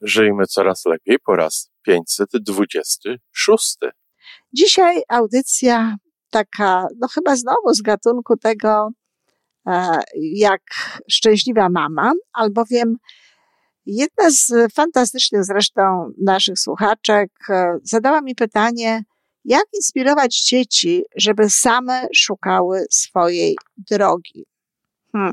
Żyjmy coraz lepiej po raz 526. Dzisiaj audycja taka, no chyba znowu z gatunku tego, e, jak szczęśliwa mama, albowiem jedna z fantastycznych zresztą naszych słuchaczek e, zadała mi pytanie, jak inspirować dzieci, żeby same szukały swojej drogi. Hmm.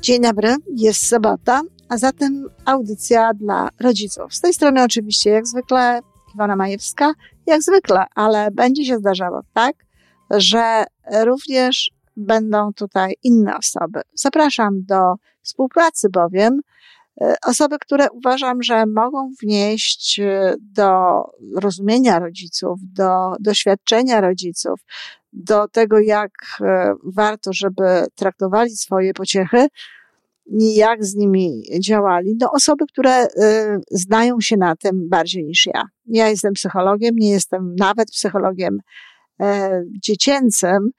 Dzień dobry, jest sobota, a zatem audycja dla rodziców. Z tej strony oczywiście jak zwykle Iwona Majewska, jak zwykle, ale będzie się zdarzało tak, że również będą tutaj inne osoby. Zapraszam do współpracy bowiem e, osoby, które uważam, że mogą wnieść e, do rozumienia rodziców, do doświadczenia rodziców, do tego, jak e, warto, żeby traktowali swoje pociechy, jak z nimi działali, do osoby, które y, znają się na tym bardziej niż ja. Ja jestem psychologiem, nie jestem nawet psychologiem e, dziecięcym,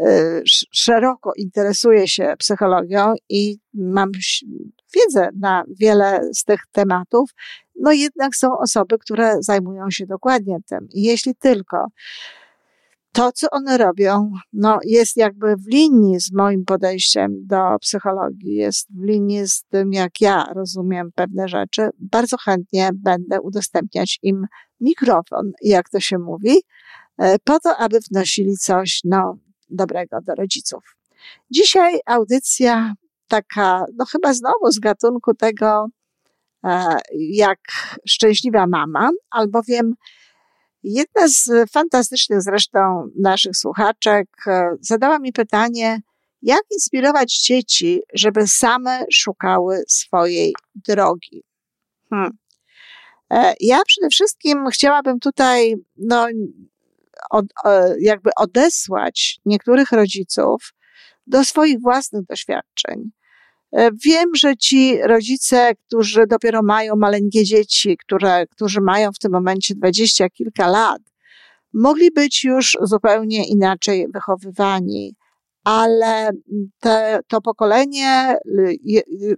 e, szeroko interesuję się psychologią i mam wiedzę na wiele z tych tematów, no jednak są osoby, które zajmują się dokładnie tym. I jeśli tylko to, co one robią, no, jest jakby w linii z moim podejściem do psychologii, jest w linii z tym, jak ja rozumiem pewne rzeczy. Bardzo chętnie będę udostępniać im mikrofon, jak to się mówi, e, po to, aby wnosili coś, no, dobrego do rodziców. Dzisiaj audycja taka, no chyba znowu z gatunku tego, e, jak szczęśliwa mama, albowiem Jedna z fantastycznych zresztą naszych słuchaczek e, zadała mi pytanie, jak inspirować dzieci, żeby same szukały swojej drogi. Hmm. E, ja przede wszystkim chciałabym tutaj, no, od, e, jakby odesłać niektórych rodziców do swoich własnych doświadczeń. E, wiem, że ci rodzice, którzy dopiero mają maleńkie dzieci, które, którzy mają w tym momencie dwadzieścia kilka lat, mogli być już zupełnie inaczej wychowywani, ale te, to pokolenie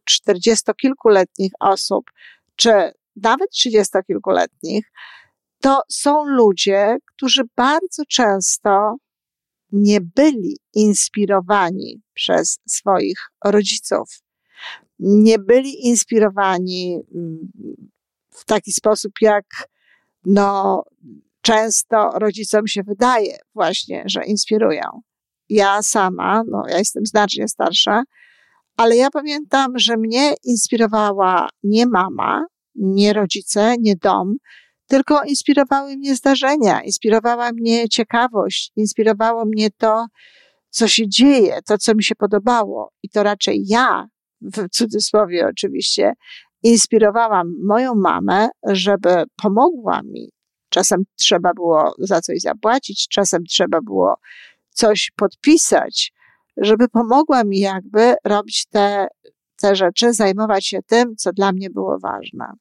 czterdziestokilkuletnich osób, czy nawet trzydziestokilkuletnich, to są ludzie, którzy bardzo często nie byli inspirowani przez swoich rodziców. Nie byli inspirowani mm, w taki sposób, jak no, często rodzicom się wydaje właśnie, że inspirują. Ja sama, no, ja jestem znacznie starsza, ale ja pamiętam, że mnie inspirowała nie mama, nie rodzice, nie dom, tylko inspirowały mnie zdarzenia, inspirowała mnie ciekawość, inspirowało mnie to, co się dzieje, to, co mi się podobało. I to raczej ja, w cudzysłowie oczywiście, inspirowałam moją mamę, żeby pomogła mi. Czasem trzeba było za coś zapłacić, czasem trzeba było coś podpisać, żeby pomogła mi jakby robić te, te rzeczy, zajmować się tym, co dla mnie było ważne.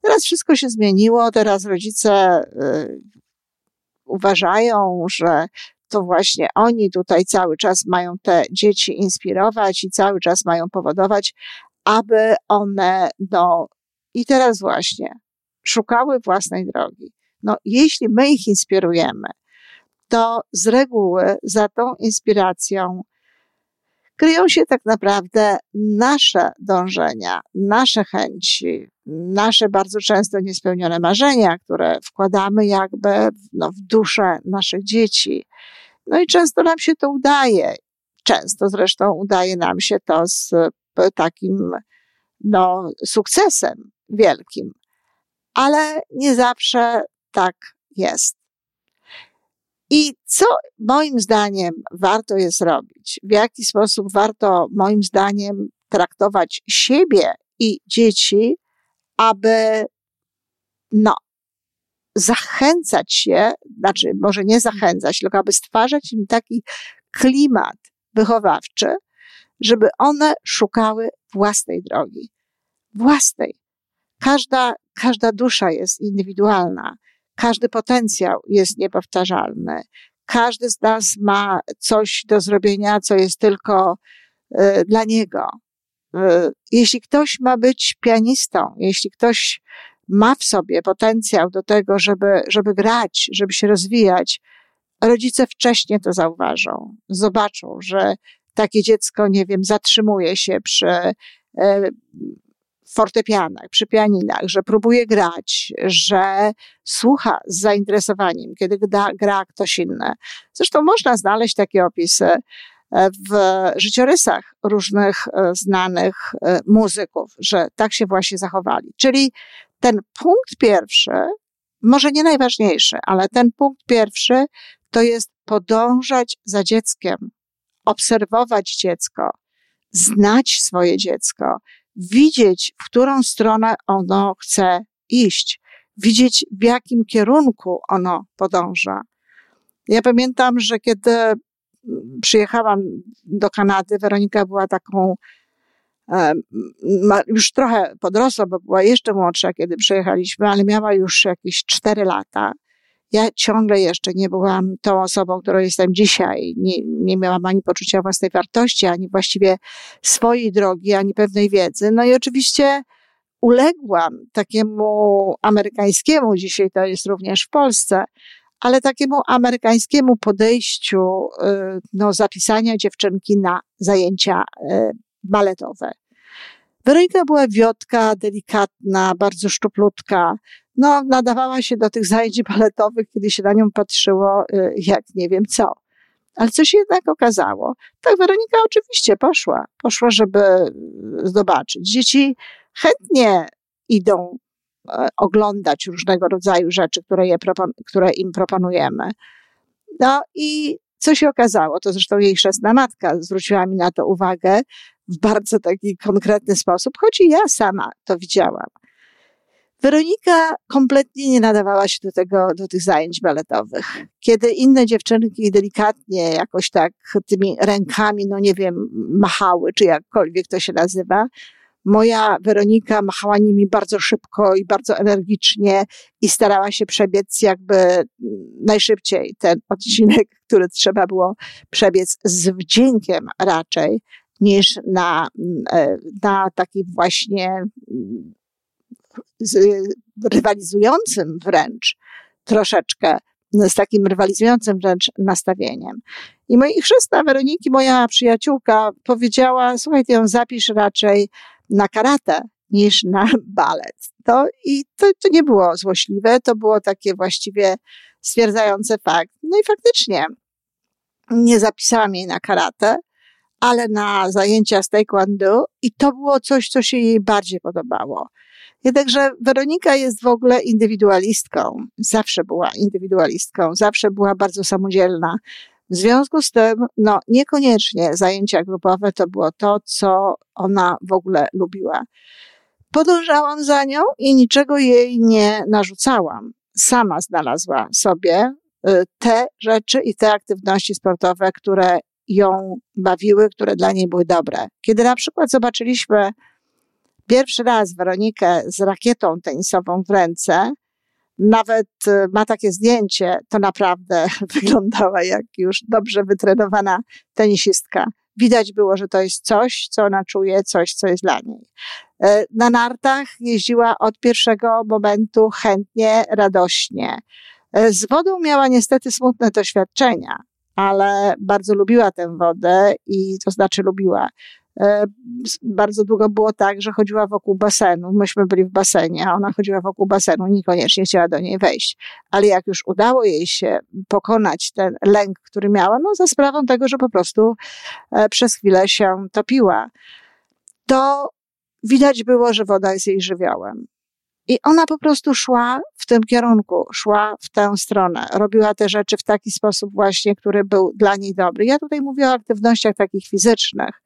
Teraz wszystko się zmieniło, teraz rodzice y, uważają, że to właśnie oni tutaj cały czas mają te dzieci inspirować i cały czas mają powodować, aby one, no i teraz właśnie, szukały własnej drogi. No, jeśli my ich inspirujemy, to z reguły za tą inspiracją kryją się tak naprawdę nasze dążenia, nasze chęci, nasze bardzo często niespełnione marzenia, które wkładamy jakby no, w duszę naszych dzieci. No i często nam się to udaje. Często zresztą udaje nam się to z takim no, sukcesem wielkim. Ale nie zawsze tak jest. I co moim zdaniem warto jest robić? W jaki sposób warto moim zdaniem traktować siebie i dzieci, aby no, zachęcać się, znaczy może nie zachęcać, tylko aby stwarzać im taki klimat wychowawczy, żeby one szukały własnej drogi. Własnej. Każda, każda dusza jest indywidualna. Każdy potencjał jest niepowtarzalny. Każdy z nas ma coś do zrobienia, co jest tylko y, dla niego. Y, jeśli ktoś ma być pianistą, jeśli ktoś ma w sobie potencjał do tego, żeby, żeby grać, żeby się rozwijać, rodzice wcześniej to zauważą, zobaczą, że takie dziecko, nie wiem, zatrzymuje się przy e, fortepianach, przy pianinach, że próbuje grać, że słucha z zainteresowaniem, kiedy gra, gra ktoś inny. Zresztą można znaleźć takie opisy e, w życiorysach różnych e, znanych muzyków, że tak się właśnie zachowali. Czyli ten punkt pierwszy, może nie najważniejszy, ale ten punkt pierwszy to jest podążać za dzieckiem, obserwować dziecko, znać swoje dziecko, widzieć, w którą stronę ono chce iść, widzieć, w jakim kierunku ono podąża. Ja pamiętam, że kiedy przyjechałam do Kanady, Weronika była taką już trochę podrosła, bo była jeszcze młodsza, kiedy przyjechaliśmy, ale miała już jakieś cztery lata. Ja ciągle jeszcze nie byłam tą osobą, którą jestem dzisiaj. Nie, nie miałam ani poczucia własnej wartości, ani właściwie swojej drogi, ani pewnej wiedzy. No i oczywiście uległam takiemu amerykańskiemu, dzisiaj to jest również w Polsce, ale takiemu amerykańskiemu podejściu, y, no, zapisania dziewczynki na zajęcia y, baletowe. Weronika była wiotka, delikatna, bardzo szczuplutka. No, nadawała się do tych zajęć baletowych, kiedy się na nią patrzyło, y, jak nie wiem co. Ale co się jednak okazało? Tak, Weronika oczywiście poszła. Poszła, żeby zobaczyć. Dzieci chętnie idą e, oglądać różnego rodzaju rzeczy, które, je, które im proponujemy. No i co się okazało? To zresztą jej chrzestna matka zwróciła mi na to uwagę, w bardzo taki konkretny sposób, choć i ja sama to widziałam. Weronika kompletnie nie nadawała się do tego, do tych zajęć baletowych. Kiedy inne dziewczynki delikatnie jakoś tak tymi rękami, no nie wiem, machały, czy jakkolwiek to się nazywa, moja Weronika machała nimi bardzo szybko i bardzo energicznie i starała się przebiec jakby najszybciej ten odcinek, który trzeba było przebiec z wdziękiem raczej, niż na, e, na takim właśnie rywalizującym wręcz troszeczkę, z takim rywalizującym wręcz nastawieniem. I moi chrzestna Weroniki, moja przyjaciółka, powiedziała, słuchaj, ty ją zapisz raczej na karate niż na balet. To, I to, to nie było złośliwe, to było takie właściwie stwierdzające fakt. No i faktycznie nie zapisałam jej na karate, ale na zajęcia z taekwondo i to było coś, co się jej bardziej podobało. Jednakże Weronika jest w ogóle indywidualistką. Zawsze była indywidualistką, zawsze była bardzo samodzielna. W związku z tym, no, niekoniecznie zajęcia grupowe to było to, co ona w ogóle lubiła. Podążałam za nią i niczego jej nie narzucałam. Sama znalazła sobie y, te rzeczy i te aktywności sportowe, które ją bawiły, które dla niej były dobre. Kiedy na przykład zobaczyliśmy pierwszy raz Weronikę z rakietą tenisową w ręce, nawet y, ma takie zdjęcie, to naprawdę wyglądała jak już dobrze wytrenowana tenisistka. Widać było, że to jest coś, co ona czuje, coś, co jest dla niej. E, na nartach jeździła od pierwszego momentu chętnie, radośnie. E, z wodą miała niestety smutne doświadczenia ale bardzo lubiła tę wodę i to znaczy lubiła. E, bardzo długo było tak, że chodziła wokół basenu. Myśmy byli w basenie, a ona chodziła wokół basenu, niekoniecznie chciała do niej wejść. Ale jak już udało jej się pokonać ten lęk, który miała, no za sprawą tego, że po prostu e, przez chwilę się topiła, to widać było, że woda jest jej żywiołem. I ona po prostu szła w tym kierunku, szła w tę stronę, robiła te rzeczy w taki sposób właśnie, który był dla niej dobry. Ja tutaj mówię o aktywnościach takich fizycznych,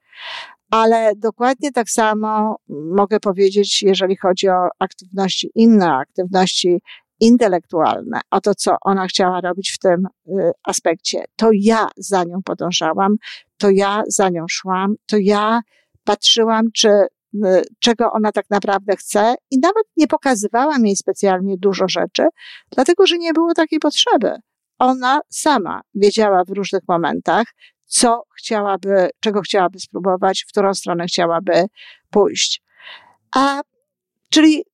ale dokładnie tak samo mogę powiedzieć, jeżeli chodzi o aktywności inne, aktywności intelektualne, o to, co ona chciała robić w tym y, aspekcie. To ja za nią podążałam, to ja za nią szłam, to ja patrzyłam, czy czego ona tak naprawdę chce i nawet nie pokazywałam jej specjalnie dużo rzeczy, dlatego że nie było takiej potrzeby. Ona sama wiedziała w różnych momentach, co chciałaby, czego chciałaby spróbować, w którą stronę chciałaby pójść. A, czyli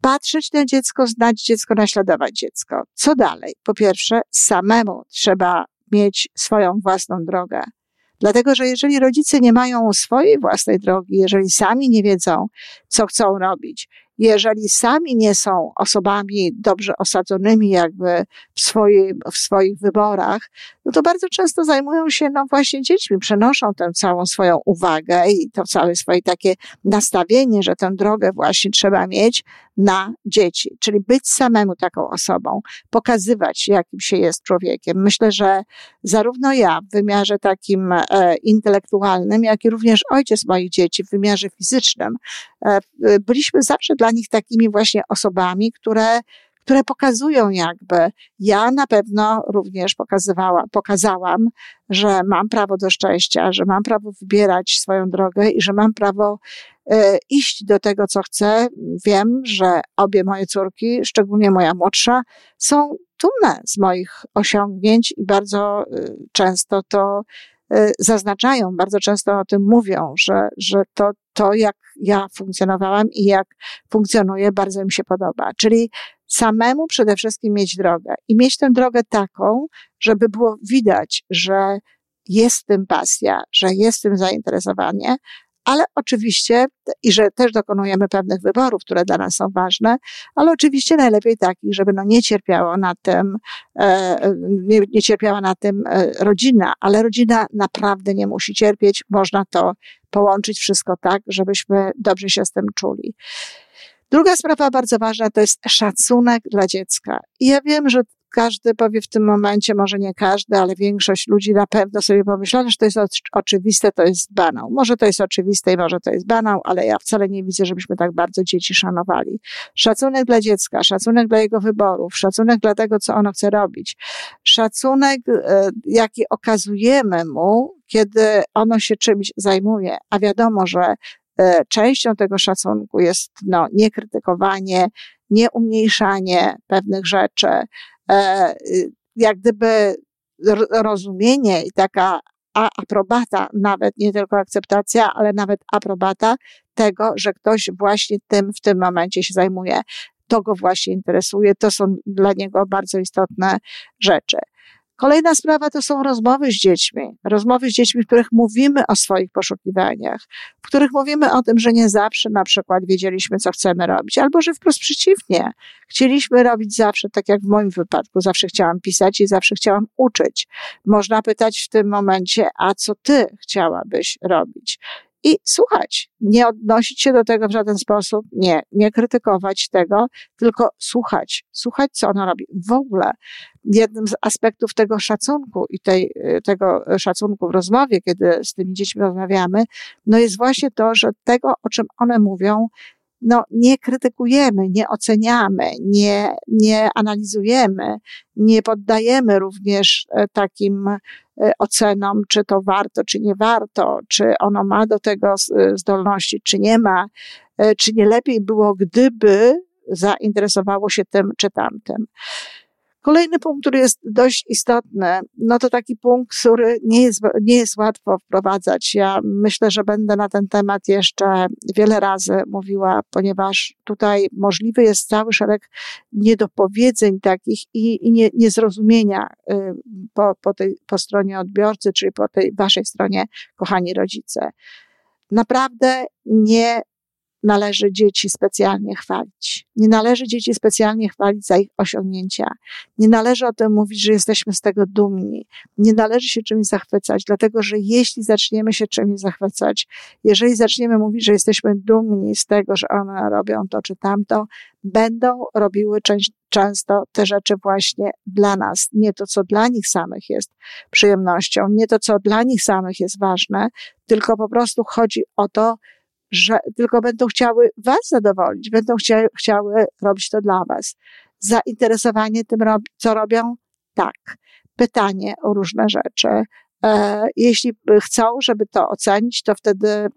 patrzeć na dziecko, znać dziecko, naśladować dziecko. Co dalej? Po pierwsze, samemu trzeba mieć swoją własną drogę. Dlatego, że jeżeli rodzice nie mają swojej własnej drogi, jeżeli sami nie wiedzą, co chcą robić, jeżeli sami nie są osobami dobrze osadzonymi jakby w, swojej, w swoich wyborach, no to bardzo często zajmują się no właśnie dziećmi, przenoszą tę całą swoją uwagę i to całe swoje takie nastawienie, że tę drogę właśnie trzeba mieć na dzieci, czyli być samemu taką osobą, pokazywać, jakim się jest człowiekiem. Myślę, że zarówno ja w wymiarze takim e, intelektualnym, jak i również ojciec moich dzieci w wymiarze fizycznym, e, byliśmy zawsze dla nich takimi właśnie osobami, które które pokazują jakby, ja na pewno również pokazywała, pokazałam, że mam prawo do szczęścia, że mam prawo wybierać swoją drogę i że mam prawo e, iść do tego, co chcę. Wiem, że obie moje córki, szczególnie moja młodsza, są dumne z moich osiągnięć i bardzo e, często to e, zaznaczają, bardzo często o tym mówią, że, że to, to, jak ja funkcjonowałam i jak funkcjonuję, bardzo im się podoba. Czyli samemu przede wszystkim mieć drogę i mieć tę drogę taką, żeby było widać, że jest w tym pasja, że jest w tym zainteresowanie, ale oczywiście, i że też dokonujemy pewnych wyborów, które dla nas są ważne, ale oczywiście najlepiej takich, żeby no nie cierpiało na tym, e, nie, nie cierpiała na tym e, rodzina, ale rodzina naprawdę nie musi cierpieć, można to połączyć wszystko tak, żebyśmy dobrze się z tym czuli. Druga sprawa bardzo ważna to jest szacunek dla dziecka. I ja wiem, że każdy powie w tym momencie, może nie każdy, ale większość ludzi na pewno sobie pomyśla, że to jest oczywiste, to jest banał. Może to jest oczywiste i może to jest banał, ale ja wcale nie widzę, żebyśmy tak bardzo dzieci szanowali. Szacunek dla dziecka, szacunek dla jego wyborów, szacunek dla tego, co ono chce robić, szacunek, e, jaki okazujemy mu, kiedy ono się czymś zajmuje, a wiadomo, że E, częścią tego szacunku jest no, niekrytykowanie, nieumniejszanie pewnych rzeczy, e, jak gdyby rozumienie i taka aprobata, nawet nie tylko akceptacja, ale nawet aprobata tego, że ktoś właśnie tym w tym momencie się zajmuje. To go właśnie interesuje, to są dla niego bardzo istotne rzeczy. Kolejna sprawa to są rozmowy z dziećmi. Rozmowy z dziećmi, w których mówimy o swoich poszukiwaniach, w których mówimy o tym, że nie zawsze na przykład wiedzieliśmy, co chcemy robić, albo że wprost przeciwnie. Chcieliśmy robić zawsze, tak jak w moim wypadku, zawsze chciałam pisać i zawsze chciałam uczyć. Można pytać w tym momencie, a co ty chciałabyś robić? I słuchać, nie odnosić się do tego w żaden sposób, nie, nie krytykować tego, tylko słuchać, słuchać, co ona robi. W ogóle jednym z aspektów tego szacunku i tej, tego szacunku w rozmowie, kiedy z tymi dziećmi rozmawiamy, no jest właśnie to, że tego, o czym one mówią, no, nie krytykujemy, nie oceniamy, nie, nie analizujemy, nie poddajemy również e, takim e, ocenom, czy to warto, czy nie warto, czy ono ma do tego e, zdolności, czy nie ma, czy nie lepiej było, gdyby zainteresowało się tym czy tamtym. Kolejny punkt, który jest dość istotny, no to taki punkt, który nie jest, nie jest łatwo wprowadzać. Ja myślę, że będę na ten temat jeszcze wiele razy mówiła, ponieważ tutaj możliwy jest cały szereg niedopowiedzeń takich i, i nie, niezrozumienia y, po, po, tej, po stronie odbiorcy, czyli po tej waszej stronie, kochani rodzice. Naprawdę nie należy dzieci specjalnie chwalić. Nie należy dzieci specjalnie chwalić za ich osiągnięcia. Nie należy o tym mówić, że jesteśmy z tego dumni. Nie należy się czymś zachwycać, dlatego że jeśli zaczniemy się czymś zachwycać, jeżeli zaczniemy mówić, że jesteśmy dumni z tego, że one robią to czy tamto, będą robiły część, często te rzeczy właśnie dla nas. Nie to, co dla nich samych jest przyjemnością, nie to, co dla nich samych jest ważne, tylko po prostu chodzi o to, że tylko będą chciały Was zadowolić, będą chciały, chciały robić to dla Was. Zainteresowanie tym, co robią? Tak. Pytanie o różne rzeczy. E, jeśli chcą, żeby to ocenić, to wtedy mm,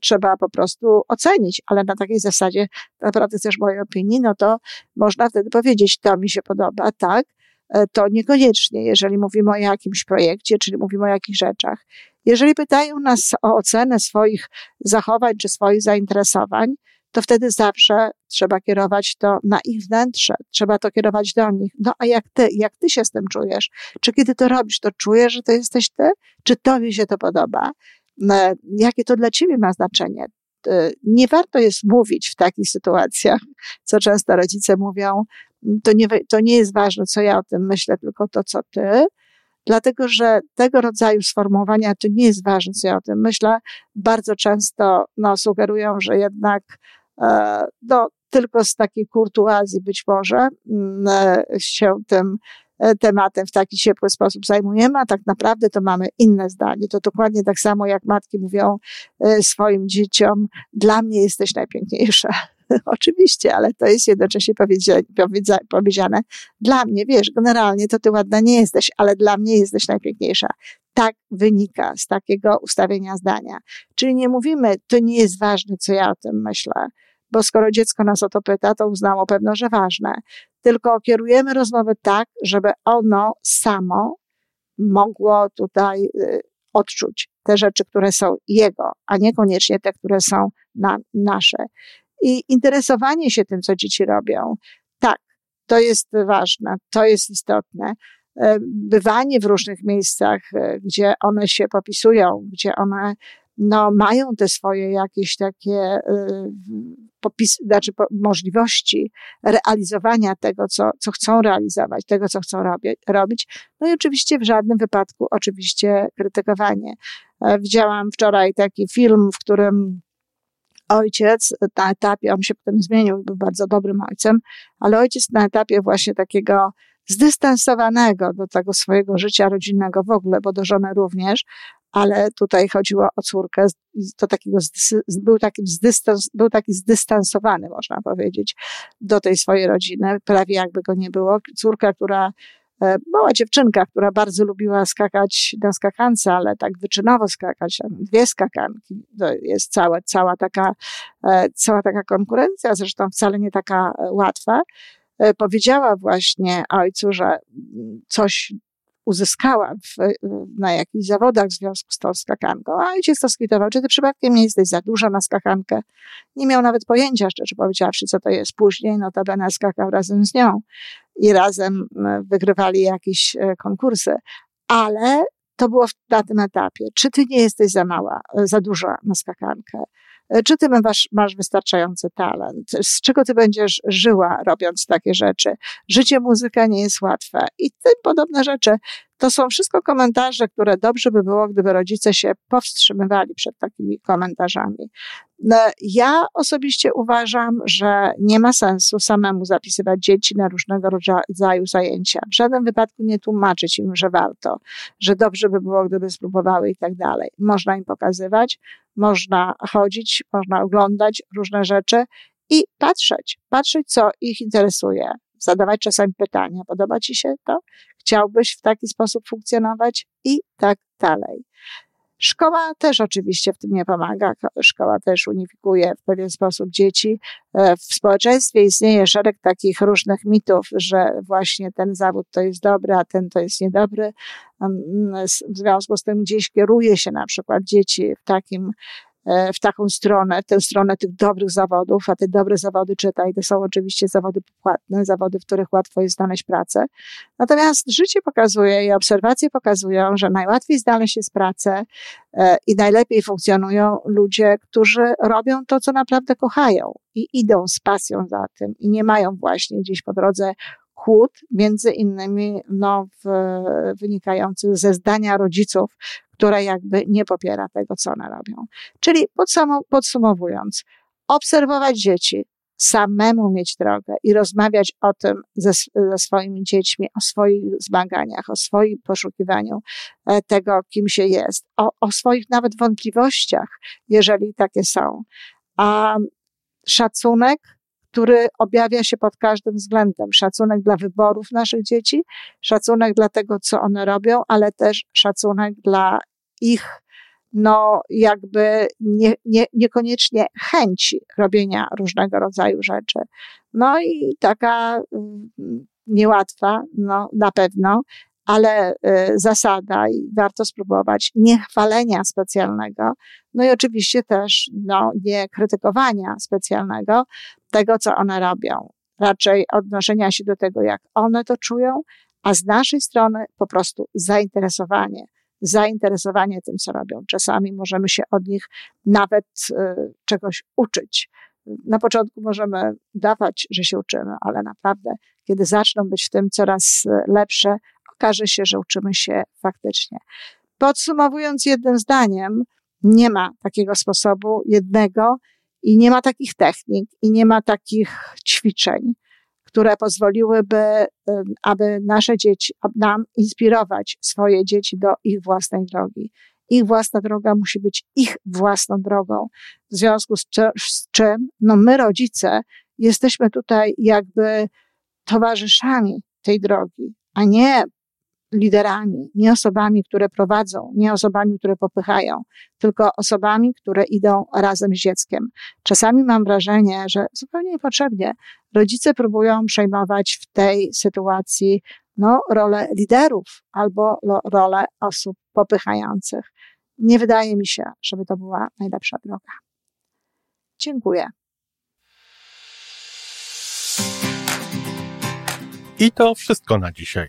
trzeba po prostu ocenić, ale na takiej zasadzie naprawdę chcesz mojej opinii, no to można wtedy powiedzieć, to mi się podoba, tak, e, to niekoniecznie, jeżeli mówimy o jakimś projekcie, czyli mówimy o jakichś rzeczach. Jeżeli pytają nas o ocenę swoich zachowań czy swoich zainteresowań, to wtedy zawsze trzeba kierować to na ich wnętrze, trzeba to kierować do nich. No a jak ty, jak ty się z tym czujesz? Czy kiedy to robisz, to czujesz, że to jesteś ty? Czy tobie się to podoba? E, jakie to dla ciebie ma znaczenie? E, nie warto jest mówić w takich sytuacjach, co często rodzice mówią, to nie, to nie jest ważne, co ja o tym myślę, tylko to, co ty, dlatego że tego rodzaju sformułowania to nie jest ważne, co ja o tym myślę. Bardzo często no, sugerują, że jednak e, no, tylko z takiej kurtuazji być może mm, e, się tym e, tematem w taki ciepły sposób zajmujemy, a tak naprawdę to mamy inne zdanie. To dokładnie tak samo jak matki mówią swoim dzieciom, dla mnie jesteś najpiękniejsza. Oczywiście, ale to jest jednocześnie powiedziane dla mnie, wiesz, generalnie to ty ładna nie jesteś, ale dla mnie jesteś najpiękniejsza. Tak wynika z takiego ustawienia zdania. Czyli nie mówimy, to nie jest ważne, co ja o tym myślę, bo skoro dziecko nas o to pyta, to uznało pewno, że ważne. Tylko kierujemy rozmowę tak, żeby ono samo mogło tutaj y, odczuć te rzeczy, które są jego, a niekoniecznie te, które są na, nasze. I interesowanie się tym, co dzieci robią, tak, to jest ważne, to jest istotne. E, bywanie w różnych miejscach, e, gdzie one się popisują, gdzie one no, mają te swoje jakieś takie e, popis, znaczy możliwości realizowania tego, co, co chcą realizować, tego, co chcą robię, robić. No i oczywiście w żadnym wypadku oczywiście krytykowanie. Widziałam wczoraj taki film, w którym ojciec na etapie, on się potem zmienił, był bardzo dobrym ojcem, ale ojciec na etapie właśnie takiego zdystansowanego do tego swojego życia rodzinnego w ogóle, bo do żony również, ale tutaj chodziło o córkę, to takiego, był, takim zdystans, był taki zdystansowany, można powiedzieć, do tej swojej rodziny, prawie jakby go nie było. Córka, która mała dziewczynka, która bardzo lubiła skakać na skakance, ale tak wyczynowo skakać, dwie skakanki, to jest cała, cała, taka, e, cała taka konkurencja, zresztą wcale nie taka e, łatwa, powiedziała właśnie ojcu, że coś uzyskała w, na jakichś zawodach w związku z tą skakanką, a ojciec to skwitował, czy ty przypadkiem nie jesteś za duża na skakankę? Nie miał nawet pojęcia, szczerze powiedziawszy, co to jest. Później notabene skakał razem z nią i razem wygrywali jakieś e, konkursy, ale to było na tym etapie. Czy ty nie jesteś za mała, e, za duża na skakankę? Czy ty masz, masz wystarczający talent? Z czego ty będziesz żyła, robiąc takie rzeczy? Życie muzyka nie jest łatwe i tym podobne rzeczy. To są wszystko komentarze, które dobrze by było, gdyby rodzice się powstrzymywali przed takimi komentarzami. No, ja osobiście uważam, że nie ma sensu samemu zapisywać dzieci na różnego rodzaju zajęcia. W żadnym wypadku nie tłumaczyć im, że warto, że dobrze by było, gdyby spróbowały i tak dalej. Można im pokazywać, można chodzić, można oglądać różne rzeczy i patrzeć, patrzeć, co ich interesuje. Zadawać czasami pytania, podoba ci się to? Chciałbyś w taki sposób funkcjonować? I tak dalej. Szkoła też oczywiście w tym nie pomaga. Szkoła też unifikuje w pewien sposób dzieci. E, w społeczeństwie istnieje szereg takich różnych mitów, że właśnie ten zawód to jest dobry, a ten to jest niedobry. W związku z tym gdzieś kieruje się na przykład dzieci w takim w taką stronę, tę stronę tych dobrych zawodów, a te dobre zawody czytaj, to są oczywiście zawody płatne, zawody, w których łatwo jest znaleźć pracę. Natomiast życie pokazuje i obserwacje pokazują, że najłatwiej znaleźć jest pracę e, i najlepiej funkcjonują ludzie, którzy robią to, co naprawdę kochają i idą z pasją za tym i nie mają właśnie gdzieś po drodze kłód, między innymi no, w, wynikających ze zdania rodziców, które jakby nie popiera tego, co one robią. Czyli podsumowując, obserwować dzieci, samemu mieć drogę i rozmawiać o tym ze, ze, swoimi dziećmi, o swoich zmaganiach, o swoim poszukiwaniu e, tego, kim się jest, o, o swoich nawet wątpliwościach, jeżeli takie są. A szacunek który objawia się pod każdym względem. Szacunek dla wyborów naszych dzieci, szacunek dla tego, co one robią, ale też szacunek dla ich, no, jakby nie, nie, niekoniecznie chęci robienia różnego rodzaju rzeczy. No i taka mm, niełatwa, no, na pewno, ale y, zasada i warto spróbować niechwalenia specjalnego, no i oczywiście też no, nie krytykowania specjalnego tego, co one robią. Raczej odnoszenia się do tego, jak one to czują, a z naszej strony po prostu zainteresowanie. Zainteresowanie tym, co robią. Czasami możemy się od nich nawet y, czegoś uczyć. Na początku możemy dawać, że się uczymy, ale naprawdę, kiedy zaczną być w tym coraz lepsze, okaże się, że uczymy się faktycznie. Podsumowując jednym zdaniem, nie ma takiego sposobu jednego i nie ma takich technik i nie ma takich ćwiczeń, które pozwoliłyby, aby nasze dzieci, nam inspirować swoje dzieci do ich własnej drogi. Ich własna droga musi być ich własną drogą. W związku z, z czym, no my rodzice jesteśmy tutaj jakby towarzyszami tej drogi, a nie liderami, nie osobami, które prowadzą, nie osobami, które popychają, tylko osobami, które idą razem z dzieckiem. Czasami mam wrażenie, że zupełnie niepotrzebnie rodzice próbują przejmować w tej sytuacji no, rolę liderów albo rolę osób popychających. Nie wydaje mi się, żeby to była najlepsza droga. Dziękuję. I to wszystko na dzisiaj.